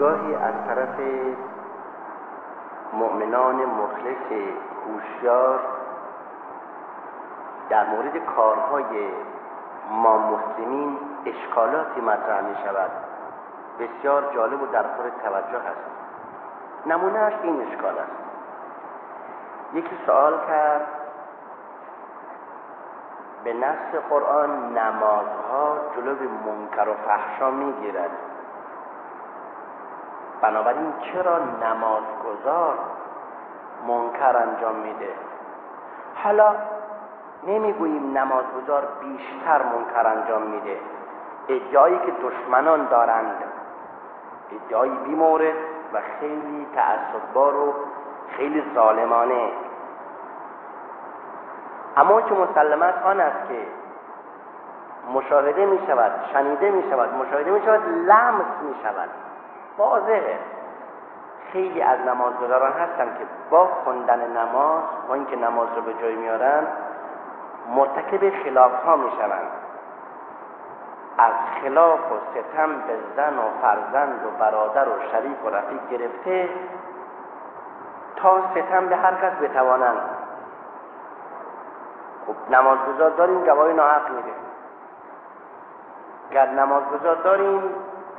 گاهی از طرف مؤمنان مخلص هوشیار در مورد کارهای ما مسلمین اشکالاتی مطرح می شود بسیار جالب و در خور توجه است. نمونهش این اشکال است. یکی سوال کرد به نص قرآن نمازها جلو منکر و فحشا می‌گیرد. بنابراین چرا نمازگذار منکر انجام میده؟ حالا نمی‌گوییم نمازگذار بیشتر منکر انجام میده. ادعایی که دشمنان دارند ادعایی بیمورد و خیلی تعصببار و خیلی ظالمانه. اما که مسلمت آن است که مشاهده می شود شنیده می شود مشاهده می شود لمس می شود واضحه خیلی از نمازگذاران هستن که با خوندن نماز با اینکه نماز رو به جای میارن مرتکب خلاف ها می شوند از خلاف و ستم به زن و فرزند و برادر و شریک و رفیق گرفته تا ستم به هر کس بتوانند. خب نمازگذار داریم گواهی ناحق میده. گر نمازگذار داریم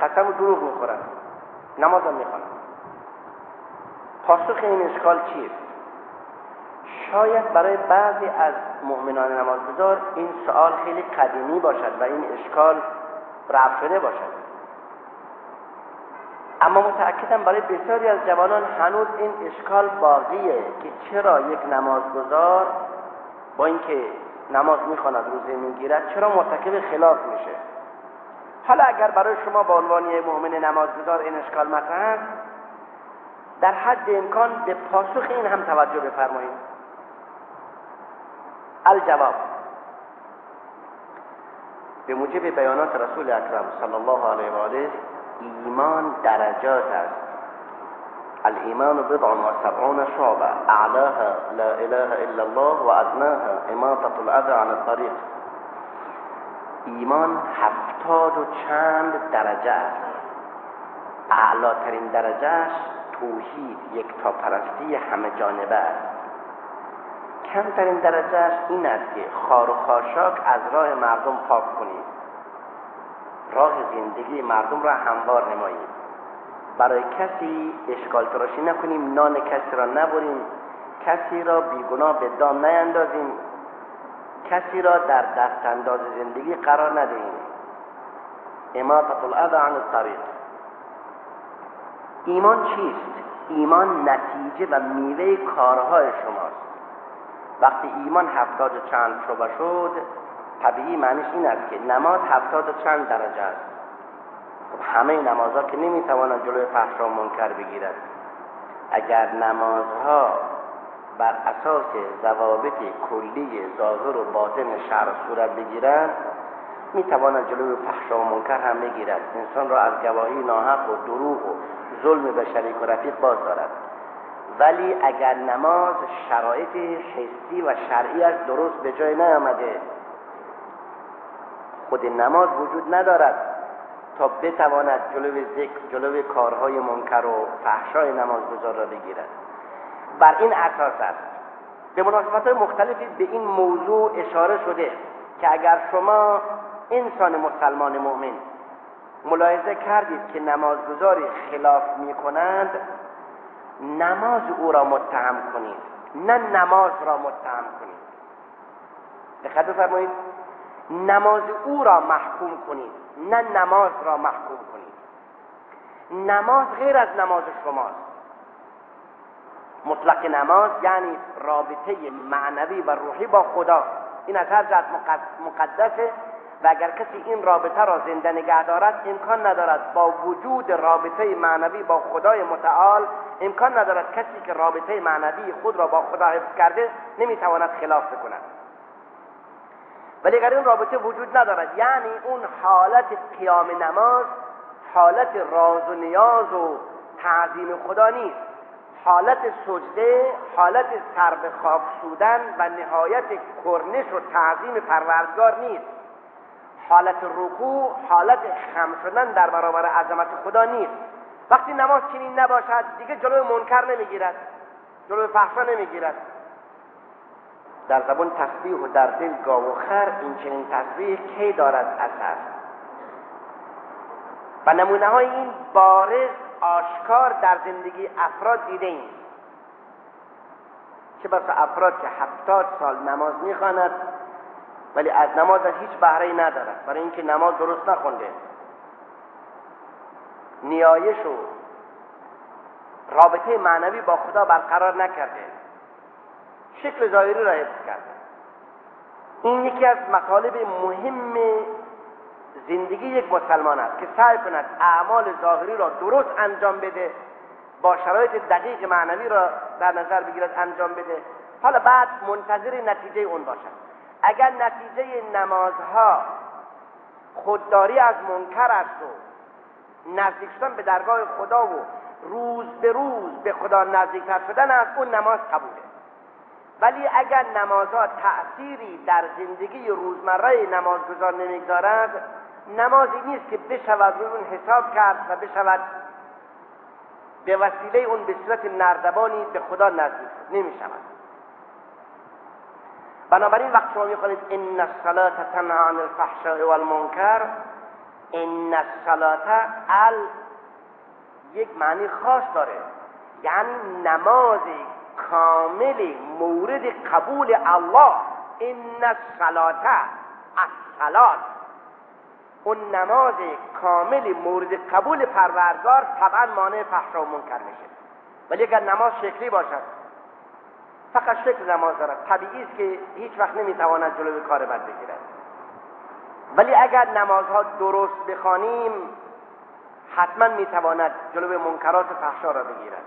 قسم و دروغ می‌خورن. نماز هم می‌خوانن پاسخ این اشکال چیست؟ شاید برای بعضی از مؤمنان نمازگذار این سوال خیلی قدیمی باشد و این اشکال رفت شده باشد. اما متأکدم برای بسیاری از جوانان هنوز این اشکال باقیه که چرا یک نمازگذار با اینکه نماز می‌خواند روزه می‌گیرد چرا مرتکب خلاف میشه؟ حالا اگر برای شما به عنوان مؤمن نمازگذار این اشکال مطرح است در حد امکان به پاسخ این هم توجه بفرمایید. الجواب. به موجب بیانات رسول اکرم صلی الله علیه و آله ایمان درجات است. الإيمان بضع وسبعون شعبة أعلاها لا إله إلا الله وأدناها إماطة الأذى عن الطريق. ایمان هفتاد و چند درجه است. اعلاترین درجهش توحید یک تا پرستی همه جانبه است. کمترین درجهش این است که خار و خاشاک از راه مردم پاک کنید. راه زندگی مردم را هموار نمایید. برای کسی اشکال تراشی نکنیم نان کسی را نبریم کسی را بیگناه به دام نیندازیم. کسی را در دست انداز زندگی قرار ندهیم. اماطت الاذى عن الطریق ایمان چیست؟ ایمان نتیجه و میوه کارهای شماست. وقتی ایمان هفتاد و چند شبه شد طبیعی معنیش این است که نماز هفتاد و چند درجه است. خب همه نمازها که نمی‌توانند جلوی فحش و منکر بگیرد اگر نمازها بر اساس ضوابط کلی ظاهر و باطن شرع صورت بگیرند می‌تواند جلوی فحش و منکر هم بگیرد. انسان را از گواهی ناحق و دروغ و ظلم به شریک و رفیق باز دارد. ولی اگر نماز شرایط حسی و شرعی از درست به جای نیامده خود نماز وجود ندارد تا بتواند جلوی ذکر جلوی کارهای منکر و فحشای نمازگزار را بگیرد. بر این اساس است. به مناسبت مختلفی به این موضوع اشاره شده که اگر شما انسان مسلمان مؤمن ملاحظه کردید که نمازگزاری خلاف می کنند نماز او را متهم کنید نه نماز را متهم کنید. دقت بفرمایید. نماز او را محکوم کنید نه نماز را محکوم کنید. نماز غیر از نماز شماست. مطلق نماز یعنی رابطه معنوی و روحی با خدا. این از هر جهت مقدسه و اگر کسی این رابطه را زنده نگه دارد امکان ندارد با وجود رابطه معنوی با خدای متعال امکان ندارد کسی که رابطه معنوی خود را با خدا حفظ کرده نمی‌تواند خلاف بکند. ولی اگر این رابطه وجود ندارد یعنی اون حالت قیام نماز حالت راز و نیاز و تعظیم خدا نیست. حالت سجده حالت سر به خاک سودن و نهایت کرنش و تعظیم پروردگار نیست. حالت رکوع حالت خم شدن در برابر عظمت خدا نیست. وقتی نماز چنین نباشد دیگه جلوی منکر نمی‌گیرد جلوی فحشا نمی‌گیرد. در زبان تسبیح و در دل گاو و خر این چنین تسبیح کی دارد اثر؟ و نمونه های این بارز آشکار در زندگی افراد دیده ایم. چه بسا افراد که هفتاد سال نماز می‌خواند ولی از نماز هیچ بهره ندارد. برای اینکه نماز درست نخونده. نیایش و رابطه معنوی با خدا برقرار نکرده. شکل ظاهری را حفظ کرده. این یکی از مطالب مهم زندگی یک مسلمان است که سعی کند اعمال ظاهری را درست انجام بده با شرایط دقیق معنوی را در نظر بگیرد انجام بده. حالا بعد منتظر نتیجه اون باشد. اگر نتیجه نمازها خودداری از منکر است و نزدیک شدن به درگاه خدا و روز به روز به خدا نزدیکتر شدن از اون نماز قبوله. ولی اگر نمازها تأثیری در زندگی روزمره نمازگزار نمی‌گذارد نمازی نیست که بشود روی اون حساب کرد و بشود به وسیله اون به صورت نردبانی به خدا نزدیک نمی شود بنابراین وقت شما می‌خوانید ان الصلاه تنها عن الفحشاء والمنکر ان الصلاه ال یک معنی خاص داره. یعنی نماز کامل مورد قبول الله. ان الصلاه الصلاه اون نماز کامل مورد قبول پروردگار طبعا مانع فحشا و منکر میشه. ولی اگر نماز شکلی باشد فقط شکل نماز دارد. طبیعی است که هیچ وقت نمی‌تواند جلوی کار بد بگیرد. ولی اگر نمازها درست بخوانیم حتما می‌تواند جلوی منکرات فحشا را بگیرد.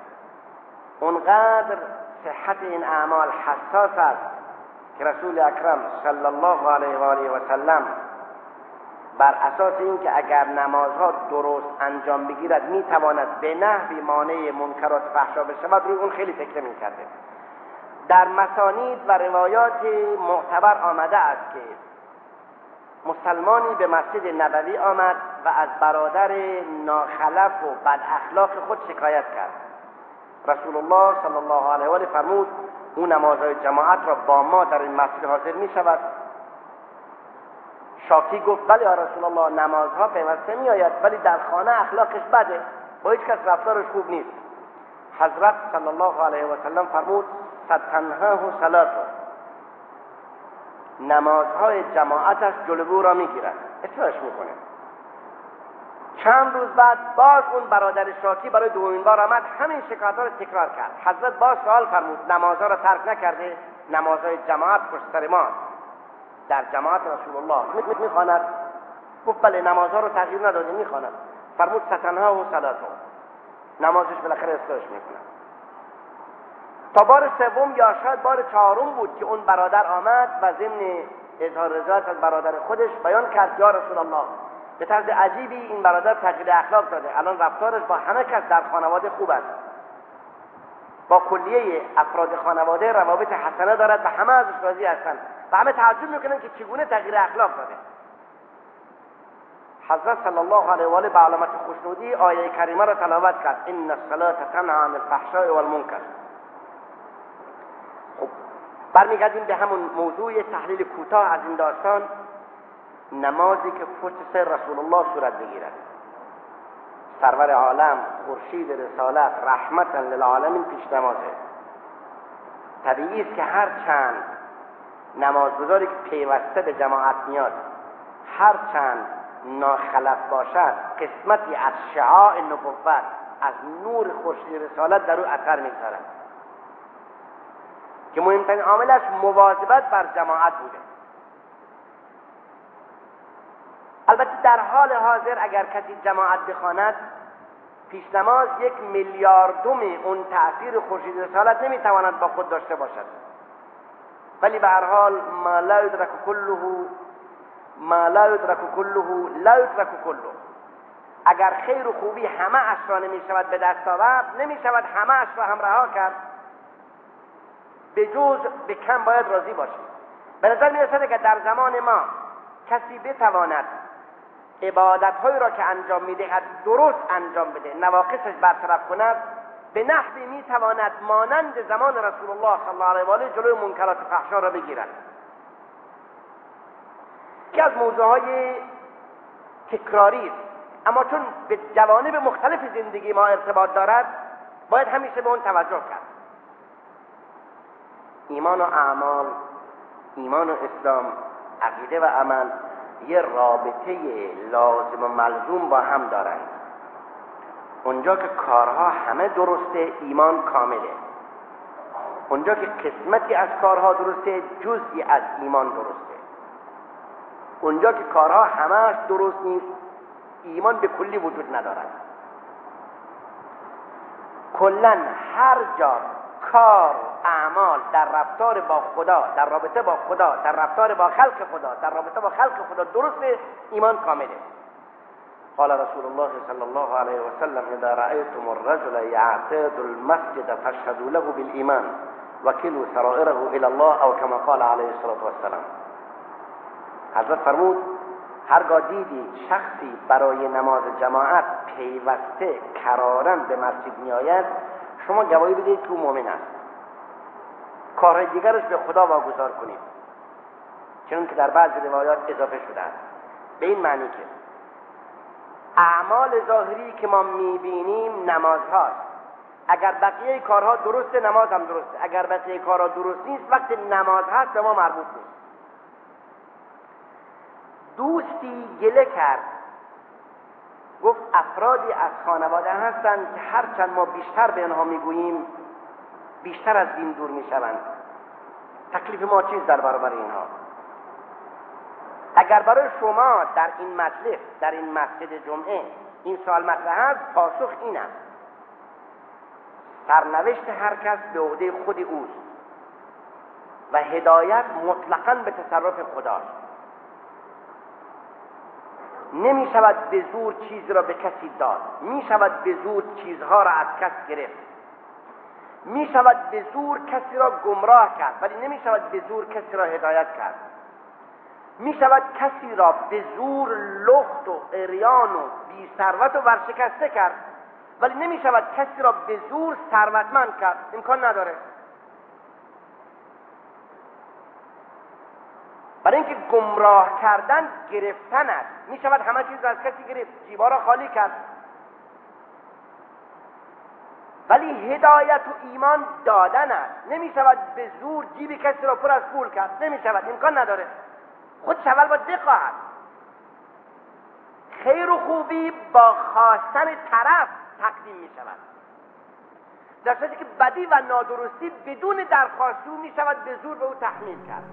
اونقدر صحت این اعمال حساس است که رسول اکرم صلی الله علیه و آله و سلم بر اساس اینکه اگر نمازها درست انجام بگیرد می‌تواند به نحوی مانع منکرات فحشا بشود. روی اون خیلی فکر می‌کرده در مسانید و روایات معتبر آمده است که مسلمانی به مسجد نبوی آمد و از برادر ناخلف و بد اخلاق خود شکایت کرد. رسول الله صلی الله علیه و آله فرمود او نمازهای جماعت را با ما در این مسجد حاضر می شود شاکی گفت بله یا رسول الله نمازها پیوسته می آید ولی در خانه اخلاقش بده با هیچ کس رفتارش خوب نیست. حضرت صلی الله علیه و سلم فرمود ستنهاه صلاتو نمازهای جماعتش جلو را می‌گیرد. اطلاعش می‌کنه. چند روز بعد باز اون برادر شاکی برای دومین بار آمد همین شکایت رو تکرار کرد. حضرت باز سوال فرمود نمازها را ترک نکرده؟ نمازهای جماعت پشت سر ما در جماعت رسول الله. می‌خواند. گفت بله نمازها رو تغییر نداده می‌خواند. فرمود ستنها و صلاتو نمازش بالاخره اصلاحش می‌کنه. تا بار سوم یا شاید بار چهارم بود که اون برادر آمد و ضمن اظهار رضایت از برادر خودش بیان کرد یا رسول الله به طرز عجیبی این برادر تغییر اخلاق داده. الان رفتارش با همه کس در خانواده خوب است. با کلیه افراد خانواده روابط حسنه دارد و همه ازش راضی هستند. و همه تعجب می‌کنن که چگونه تغییر اخلاق داده. حضرت صلی الله علیه و آله به علامت خوشنودی آیه کریمه را تلاوت کرد. ان الصلاه تنها عن الفحشاء والمنکر. خب برمیگردیم به همون موضوع تحلیل کوتاه از این داستان. نمازی که پشت سر رسول الله صورت بگیرد. سرور عالم خورشید رسالت رحمتا للعالمین پیش نمازه. طبیعی است که هر چند نمازگذاری که پیوسته به جماعت میاد هر چند ناخلف باشد قسمتی از شعاع نبوت از نور خورشید رسالت در او اثر می‌گذارد. که مهمترین عاملش مواظبت بر جماعت بوده. در حال حاضر اگر کسی جماعت بخواند پیش نماز یک میلیاردوم اون تأثیر خورشید رسالت نمی‌تواند با خود داشته باشد. ولی به هر حال ما لا یدرک کله ما لا یدرک کله لا یدرک کله. اگر خیر و خوبی همه اش را نمی شود به دست آورد نمی شود همه اش را هم رها کرد. به جز به کم باید راضی باشیم. به نظر می رسد که در زمان ما کسی بتواند عبادت هایی را که انجام می‌دهد درست انجام بده. نواقصش برطرف کند به نحوی می‌تواند مانند زمان رسول الله صلی الله علیه و آله جلوی منکرات فحشا را بگیرد. که از موضوع های تکراری اما چون به جوانب مختلف زندگی ما ارتباط دارد باید همیشه به اون توجه کرد. ایمان و اعمال ایمان و اسلام عقیده و عمل یه رابطه لازم و ملزوم با هم دارند اونجا که کارها همه درسته ایمان کامله. اونجا که قسمتی از کارها درسته جزئی از ایمان درسته. اونجا که کارها همهش درست نیست ایمان به کلی وجود ندارد. کلا هر جا کار اعمال در رفتار با خدا در رابطه با خدا در رفتار با خلق خدا در رابطه با خلق خدا درست ایمان کامله. قال رسول الله صلى الله عليه وسلم اذا رأيتم الرجل يعتاد المسجد فاشهدوا له بالإيمان وكلوا سرائره الى الله او كما قال عليه الصلاة والسلام. حضرت فرمود هرگاه دیدی شخصی برای نماز جماعت پیوسته کرارن به مسجد میآید شما گواهی بدهید که او مؤمن است. کارهای دیگرش به خدا واگذار کنید. چون که در بعضی روایات اضافه شده است. به این معنی که اعمال ظاهری که ما می‌بینیم نماز هاست اگر بقیه کارها درسته نماز هم درسته. اگر بقیه کارها درست نیست وقتی نماز هست به ما مربوط نیست. دوستی گله کرد. گفت افرادی از خانواده هستند که هرچند ما بیشتر به آنها می‌گوییم بیشتر از دین دور می‌شوند. تکلیف ما چیز در برابر اینها؟ اگر برای شما در این مجلس در این مسجد جمعه این سوال مطرح است پاسخ این است. سرنوشت هر کس به عهده خود اوست و هدایت مطلقا به تصرف خداست. نمی شود به زور چیز را به کسی داد. می شود به زور چیزها را از کس گرفت. می شود به زور کسی را گمراه کرد ولی نمی شود به زور کسی را هدایت کرد. می شود کسی را به زور لخت و اریان و بی ثروت و ورشکسته کرد ولی نمی شود کسی را به زور ثروتمند کرد. امکان نداره. برای اینکه گمراه کردن گرفتن است. می شود همه چیز از کسی گرفت. جیبا را خالی کرد. ولی هدایت و ایمان دادن است. نمی شود به زور جیب کسی را پر از پول کرد. نمی شود امکان نداره. خود اول باید بخواهد خیر و خوبی با خواستن طرف تقدیم می شود در که بدی و نادرستی بدون درخواست او می شود به زور به او تحمیل کرد.